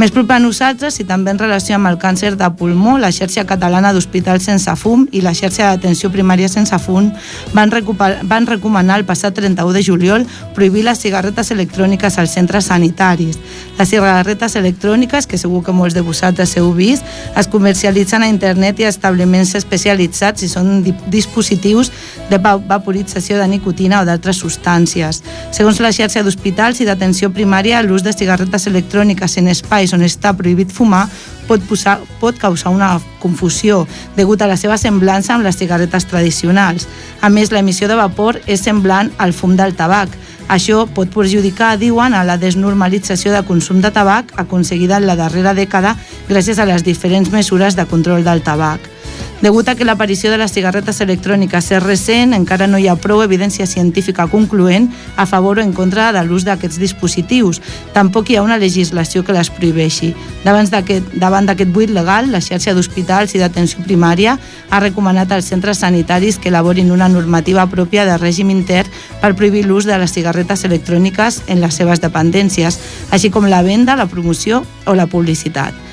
Més proper a nosaltres i també en relació amb el càncer de pulmó, la xarxa catalana d'hospitals sense fum i la xarxa d'atenció primària sense fum van, van recomanar el passat 31 de juliol prohibir les cigarretes electròniques als centres sanitaris. Les cigarretes electròniques, que segur que molts de vosaltres heu vist, es comercialitzen a internet i a establiments especialitzats i són dispositius de vaporització de nicotina o d'altres substàncies. Segons la xarxa d'hospitals i d'atenció primària, l'ús de cigarretes electròniques en espais on està prohibit fumar pot, posar, pot causar una confusió degut a la seva semblança amb les cigarretes tradicionals. A més, l'emissió de vapor és semblant al fum del tabac. Això pot perjudicar, diuen, a la desnormalització de consum de tabac aconseguida en la darrera dècada gràcies a les diferents mesures de control del tabac. Degut a que l'aparició de les cigarretes electròniques és recent, encara no hi ha prou evidència científica concloent a favor o en contra de l'ús d'aquests dispositius. Tampoc hi ha una legislació que les prohibeixi. Davant d'aquest buit legal, la xarxa d'hospitals i d'atenció primària ha recomanat als centres sanitaris que elaborin una normativa pròpia de règim intern per prohibir l'ús de les cigarretes electròniques en les seves dependències, així com la venda, la promoció o la publicitat.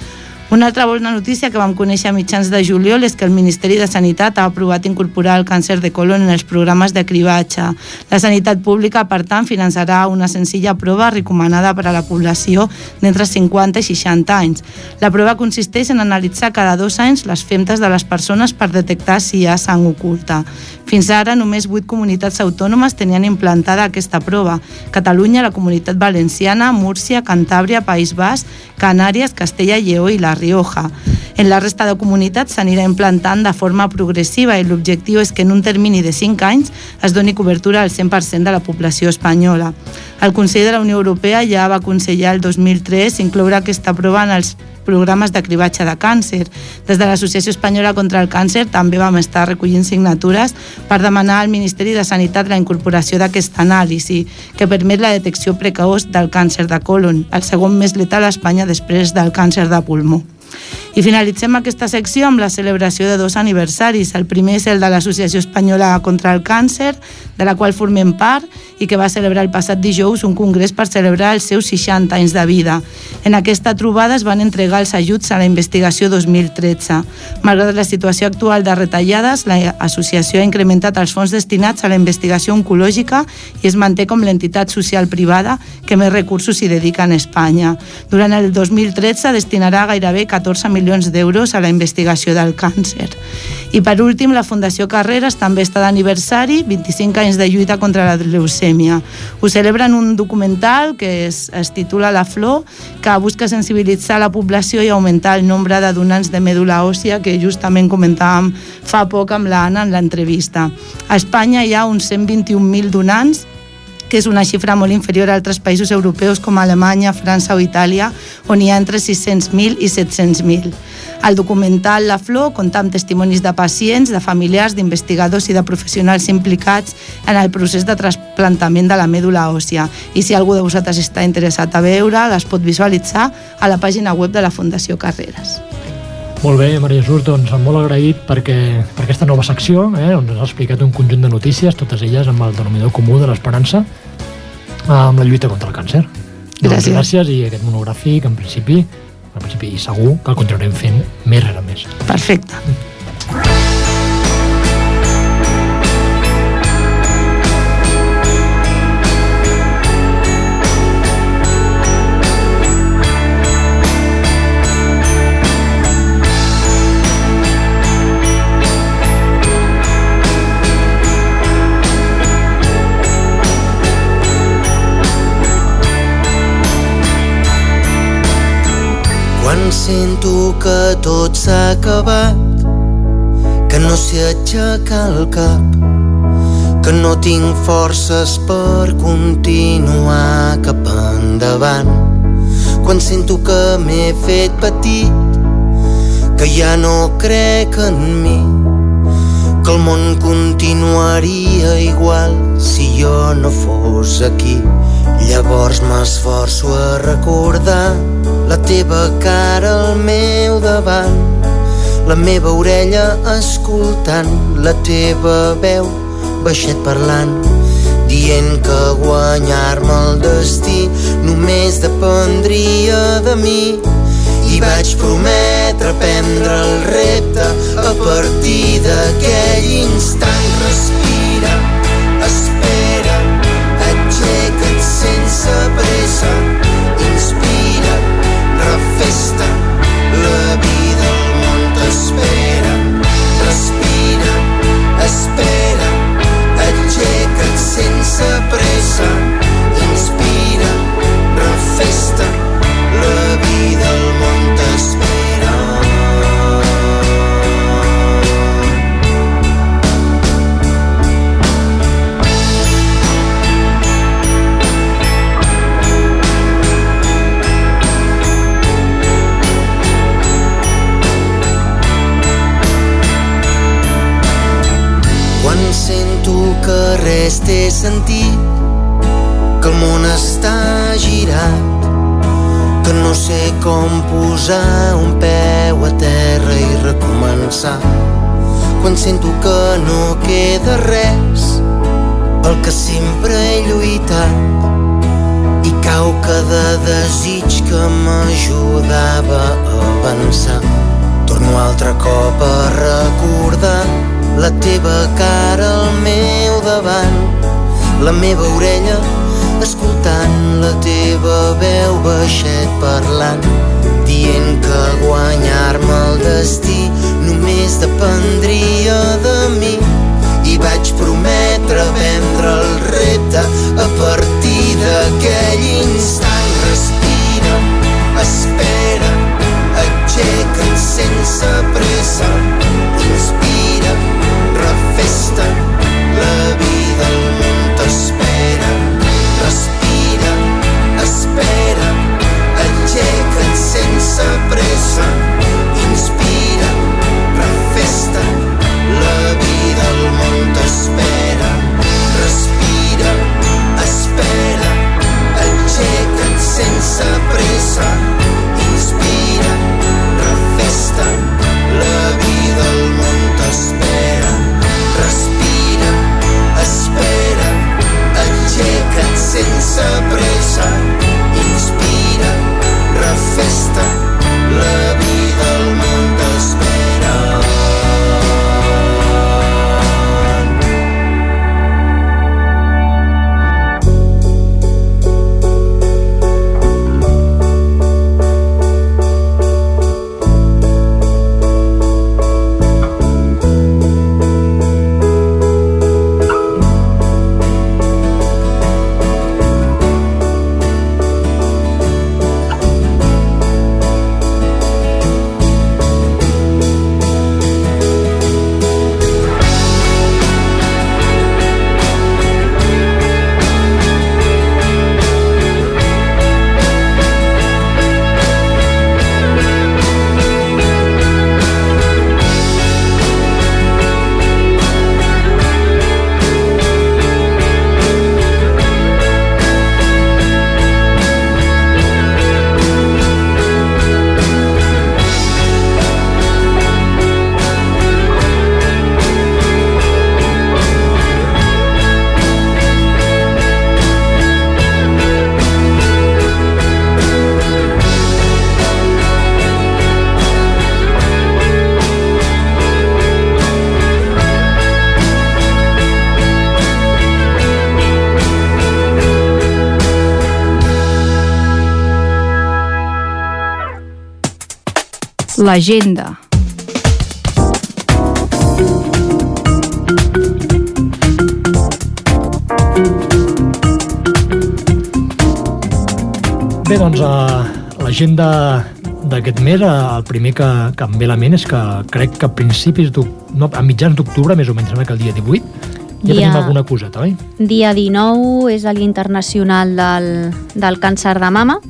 Una altra bona notícia que vam conèixer a mitjans de juliol és que el Ministeri de Sanitat ha aprovat incorporar el càncer de colon en els programes de cribatge. La sanitat pública, per tant, finançarà una senzilla prova recomanada per a la població d'entre 50 i 60 anys. La prova consisteix en analitzar cada dos anys les femtes de les persones per detectar si hi ha sang oculta. Fins ara, només 8 comunitats autònomes tenien implantada aquesta prova. Catalunya, la Comunitat Valenciana, Múrcia, Cantàbria, País Basc, Canàries, Castella, Lleó i La Rioja. En la resta de comunitats s'anirà implantant de forma progressiva i l'objectiu és que en un termini de 5 anys es doni cobertura al 100% de la població espanyola. El Consell de la Unió Europea ja va aconsellar el 2003 incloure aquesta prova en els programes de cribatge de càncer. Des de l'Associació Espanyola contra el Càncer també vam estar recollint signatures per demanar al Ministeri de Sanitat la incorporació d'aquesta anàlisi que permet la detecció precoç del càncer de colon, el segon més letal a Espanya després del càncer de pulmó. I finalitzem aquesta secció amb la celebració de dos aniversaris. El primer és el de l'Associació Espanyola contra el Càncer, de la qual formem part i que va celebrar el passat dijous un congrés per celebrar els seus 60 anys de vida. En aquesta trobada es van entregar els ajuts a la investigació 2013. Malgrat la situació actual de retallades, l'associació ha incrementat els fons destinats a la investigació oncològica i es manté com l'entitat social privada que més recursos s'hi dedica en Espanya. Durant el 2013 destinarà gairebé 14 milions d'euros a la investigació del càncer. I per últim, la Fundació Carreras també està d'aniversari, 25 anys de lluita contra la leucèmia. Ho celebren un documental que es, es titula La Flor, que busca sensibilitzar la població i augmentar el nombre de donants de mèdula òssia que justament comentàvem fa poc amb l'Anna en l'entrevista. A Espanya hi ha uns 121.000 donants que és una xifra molt inferior a altres països europeus com Alemanya, França o Itàlia, on hi ha entre 600.000 i 700.000. El documental La Flor compta amb testimonis de pacients, de familiars, d'investigadors i de professionals implicats en el procés de trasplantament de la mèdula òssia. I si algú de vosaltres està interessat a veure, les pot visualitzar a la pàgina web de la Fundació Carreras. Molt bé, Maria Jesús, doncs molt agraït perquè, per aquesta nova secció, eh, on ens ha explicat un conjunt de notícies, totes elles amb el denominador comú de l'esperança, amb la lluita contra el càncer. Doncs Gràcies. gràcies i aquest monogràfic, en principi, en principi i segur que el continuarem fent més rere més. Perfecte. Quan sento que tot s'ha acabat, que no sé aixecar el cap, que no tinc forces per continuar cap endavant. Quan sento que m'he fet petit, que ja no crec en mi, que el món continuaria igual si jo no fos aquí. Llavors m'esforço a recordar la teva cara al meu davant, la meva orella escoltant la teva veu baixet parlant, dient que guanyar-me el destí només dependria de mi. I vaig prometre prendre el repte a partir d'aquell instant. Respira, espera, aixeca't sense pressa, sentir que el món està girat que no sé com posar un peu a terra i recomençar. Quan sento que no queda res el que sempre he lluitat i cau cada desig que m'ajudava a avançar. Torno altre cop a recordar la teva cara al meu davant la meva orella escoltant la teva veu baixet parlant dient que guanyar-me el destí només dependria de mi. I vaig prometre vendre el repte a partir d'aquell instant. Respira, espera aixeca't sense L'agenda. Bé, doncs, a l'agenda d'aquest mes, eh, el primer que, que em ve a la ment és que crec que a principis no, a mitjans d'octubre, més o menys, sembla que el dia 18, ja Dia- tenim alguna coseta, oi? Dia 19 és el Dia Internacional del, del Càncer de Mama.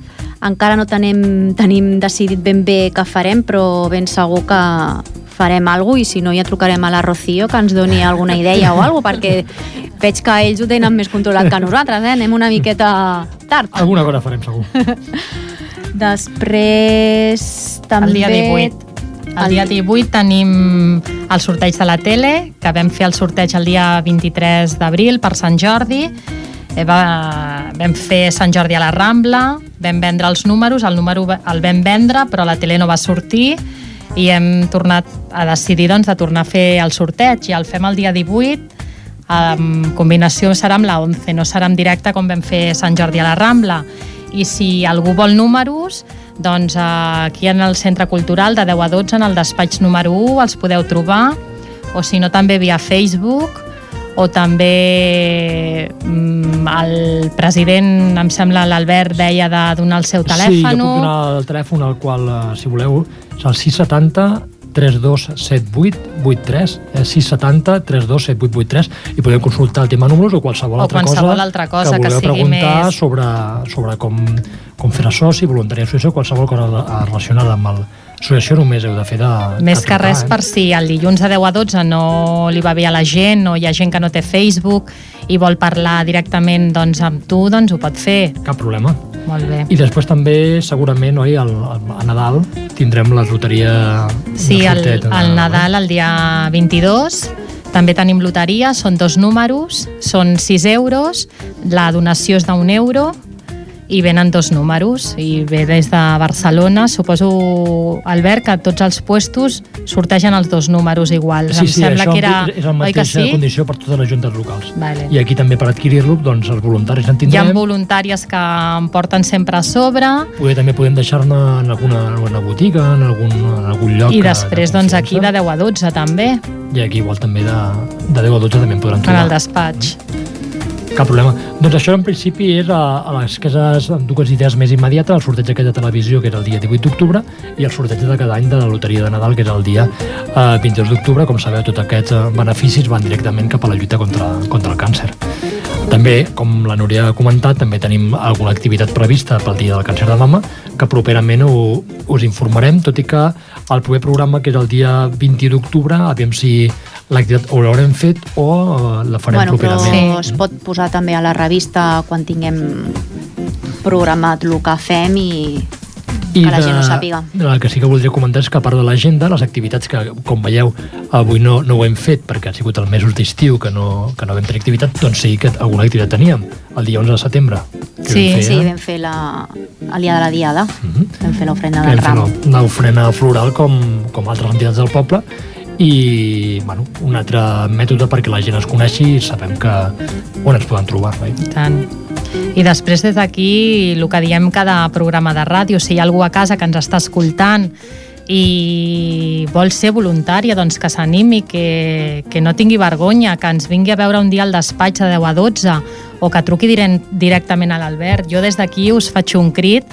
Encara no tenim, tenim decidit ben bé què farem, però ben segur que farem alguna cosa i si no ja trucarem a la Rocío que ens doni alguna idea o alguna perquè veig que ells ho tenen més controlat que nosaltres, eh? Anem una miqueta tard. Alguna cosa farem, segur. Després també... El dia 18. El dia 18 tenim el sorteig de la tele, que vam fer el sorteig el dia 23 d'abril per Sant Jordi. Eh, va, vam fer Sant Jordi a la Rambla, vam vendre els números, el número el vam vendre, però la tele no va sortir i hem tornat a decidir doncs, de tornar a fer el sorteig i el fem el dia 18 en combinació serà amb la 11, no serà en directe com vam fer Sant Jordi a la Rambla. I si algú vol números, doncs aquí en el Centre Cultural de 10 a 12, en el despatx número 1, els podeu trobar, o si no també via Facebook, o també mm, el president, em sembla, l'Albert deia de donar el seu Sí, jo telèfon. puc donar el telèfon al qual, eh, si voleu, és el 670 3278 83 eh, 670 327883 i podeu consultar el tema números o qualsevol O altra qualsevol cosa altra cosa que que voleu sigui preguntar més- sobre, sobre com, com fer soci, voluntari associació, qualsevol cosa relacionada amb el, Associació només heu de fer de... Més de que res eh? per si el dilluns de 10 a 12 no li va bé a la gent o hi ha gent que no té Facebook i vol parlar directament doncs, amb tu, doncs ho pot fer. Cap problema. Molt bé. I després també, segurament, oi, al, al, a Nadal tindrem la loteria Sí, el, sorteig de el Nadal, el dia 22, també tenim loteria, són dos números, són 6 euros, la donació és d'un euro i venen dos números i ve des de Barcelona suposo, Albert, que tots els puestos sortegen els dos números iguals Sí, em sí, sembla que era... és la mateixa sí? condició per totes les juntes locals. Vale. I aquí també per adquirir-lo, doncs els voluntaris en Hi ha tindrem. voluntàries que em porten sempre a sobre Poder, també podem deixar-ne en alguna, en alguna botiga, en algun, en algun lloc. i després de doncs aquí de confiança. 10 a 12 també, I aquí igual també de, de 10 a 12 també en podran en trobar. el despatx. Cap problema. Doncs això en principi és a, a les que és dues idees més immediates, el sorteig aquest de televisió que és el dia 18 d'octubre i el sorteig de cada any de la loteria de Nadal que és el dia eh, 22 d'octubre. Com sabeu, tots aquests eh, beneficis van directament cap a la lluita contra, contra el càncer. També, com la Núria ha comentat, també tenim alguna activitat prevista pel dia del càncer de mama que properament ho, us informarem, tot i que el proper programa, que és el dia 20 d'octubre, aviam si l'activitat ho l'haurem fet o eh, la farem bueno, però properament. es pot posar també a la revista quan tinguem programat el que fem i que la gent ho sàpiga. El que sí que voldria comentar és que a part de l'agenda, les activitats que, com veieu, avui no, no ho hem fet perquè ha sigut el mesos d'estiu que no, que no vam tenir activitat, doncs sí que alguna activitat teníem, el dia 11 de setembre. Sí, vam fer, Sí, eh? vam fer la, el dia de la diada, Mhm. vam fer l'ofrena Vam del fer ram. l'ofrena floral com, com altres entitats del poble i bueno, un altre mètode perquè la gent es coneixi i sabem que on ens poden trobar. Oi? I tant. I després des d'aquí, el que diem cada programa de ràdio, si hi ha algú a casa que ens està escoltant i vol ser voluntària, doncs que s'animi, que, que no tingui vergonya, que ens vingui a veure un dia al despatx de 10 a 12 o que truqui direct, directament a l'Albert. Jo des d'aquí us faig un crit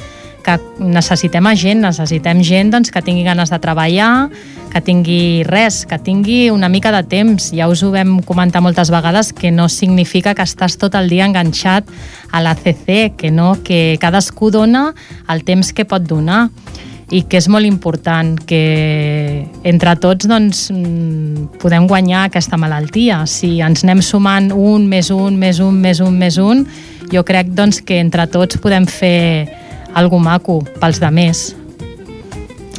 que necessitem a gent, necessitem gent doncs, que tingui ganes de treballar, que tingui res, que tingui una mica de temps. Ja us ho vam comentar moltes vegades que no significa que estàs tot el dia enganxat a la CC, que no, que cadascú dona el temps que pot donar i que és molt important que entre tots doncs, mm, podem guanyar aquesta malaltia. Si ens anem sumant un, més un, més un, més un, més un, jo crec doncs, que entre tots podem fer algo maco pels de més.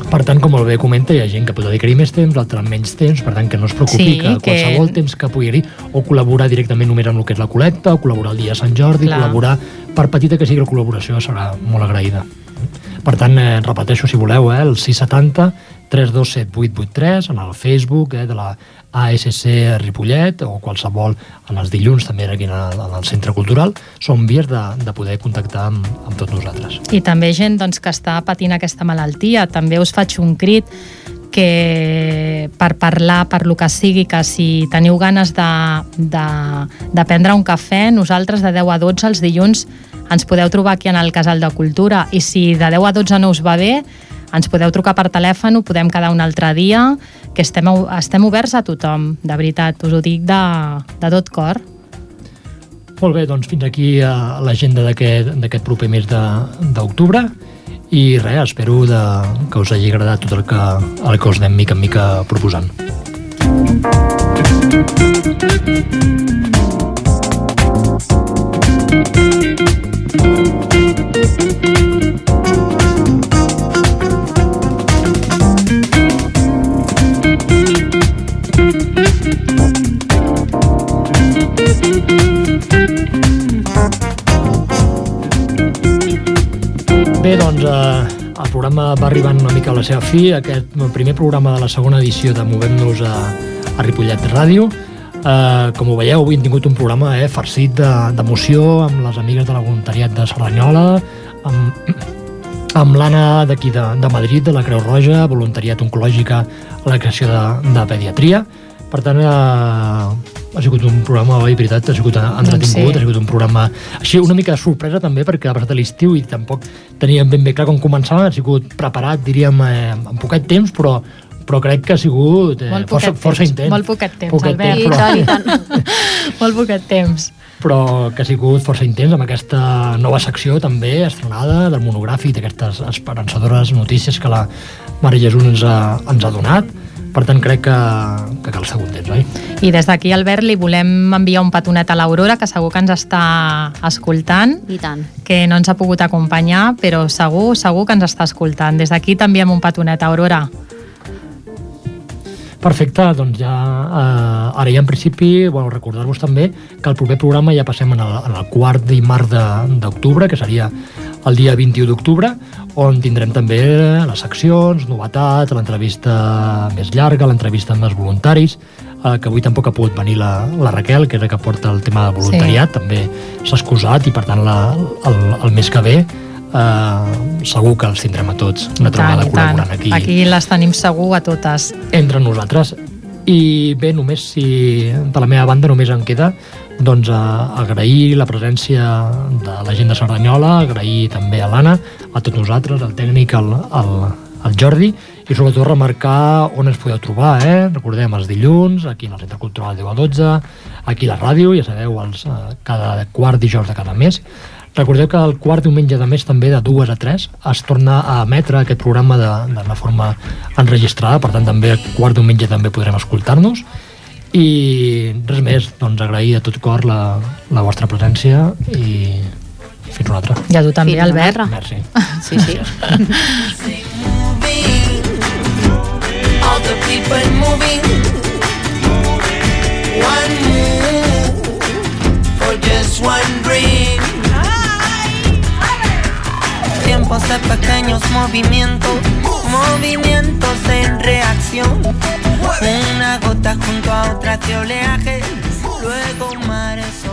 Per tant, com molt bé comenta, hi ha gent que pot dedicar-hi més temps, l'altre menys temps, per tant, que no es preocupi, Sí, que, que- qualsevol temps que pugui o col·laborar directament només amb el que és la col·lecta, o col·laborar el dia de Sant Jordi, Clar. col·laborar, per petita que sigui la col·laboració, serà molt agraïda. Per tant, eh, repeteixo, si voleu, eh, el 670 327 883 en el Facebook eh, de la ASC Ripollet o qualsevol en els dilluns també aquí en el Centre Cultural són vies de, de poder contactar amb, amb tots nosaltres. I també gent doncs, que està patint aquesta malaltia. També us faig un crit que per parlar, per lo que sigui, que si teniu ganes de, de, de prendre un cafè, nosaltres de 10 a 12 els dilluns ens podeu trobar aquí en el Casal de Cultura i si de 10 a 12 no us va bé, ens podeu trucar per telèfon, podem quedar un altre dia, que estem, estem oberts a tothom, de veritat, us ho dic de, de tot cor. Molt bé, doncs fins aquí eh, l'agenda d'aquest proper mes d'octubre i res, espero de, que us hagi agradat tot el que, el que us anem mica en mica proposant. Bé, doncs eh, el programa va arribant una mica a la seva fi, aquest primer programa de la segona edició de Movem-nos a, a Ripollet Ràdio. Eh, com ho veieu, avui hem tingut un programa eh, farcit de- d'emoció amb les amigues de la voluntariat de Cerdanyola, amb, amb l'Anna d'aquí de, de Madrid, de la Creu Roja, voluntariat oncològica a la creació de, de pediatria. Per tant, eh, ha sigut un programa, oi, veritat, ha sigut entretingut, sí. ha sigut un programa així una mica de sorpresa també perquè ha passat l'estiu i tampoc teníem ben bé clar com començava, ha sigut preparat, diríem, eh, en poquet temps, però però crec que ha sigut eh, Molt força, força temps, intens. molt poquet temps, Poquet Albert. temps, I però- tant, i tant. Molt poquet temps. però que ha sigut força intens amb aquesta nova secció també estrenada del monogràfic d'aquestes esperançadores notícies que la Mare Jesús ens ha, ens ha donat per tant crec que, que cal ser contents, oi? I des d'aquí, Albert, li volem enviar un petonet a l'Aurora, que segur que ens està escoltant. I tant. Que no ens ha pogut acompanyar, però segur, segur que ens està escoltant. Des d'aquí t'enviem un petonet, Aurora. Perfecte, doncs ja eh, ara ja en principi bueno, recordar-vos també que el proper programa ja passem en el, en el quart dimarts d'octubre, que seria el dia 21 d'octubre, on tindrem també les seccions, novetats, l'entrevista més llarga, l'entrevista amb els voluntaris, eh, que avui tampoc ha pogut venir la, la Raquel, que és la que porta el tema del voluntariat, sí. també s'ha excusat i per tant la, el, el mes que ve eh, segur que els tindrem a tots una trobada col·laborant aquí. Aquí les tenim segur a totes. Entre nosaltres. I bé, només si de la meva banda només en queda doncs a, agrair la presència de la gent de Cerdanyola, agrair també a l'Anna, a tots nosaltres, al tècnic, al, al, al Jordi, i sobretot remarcar on ens podeu trobar, eh? Recordem els dilluns, aquí en el Centre Cultural 10 a 12, aquí a la ràdio, ja sabeu, els, eh, cada quart dijous de cada mes. Recordeu que el quart diumenge de mes també de 2 a 3 es torna a emetre aquest programa de, de la forma enregistrada, per tant també el quart diumenge també podrem escoltar-nos i res més, doncs agrair a tot cor la, la vostra presència i fins una altra. I a tu també, fins Albert. Merci. Sí, sí. All the people moving. One move for just one dream. Tiempos de pequeños movimientos, movimientos en reacción. Una gota junto a otra de oleaje, luego mares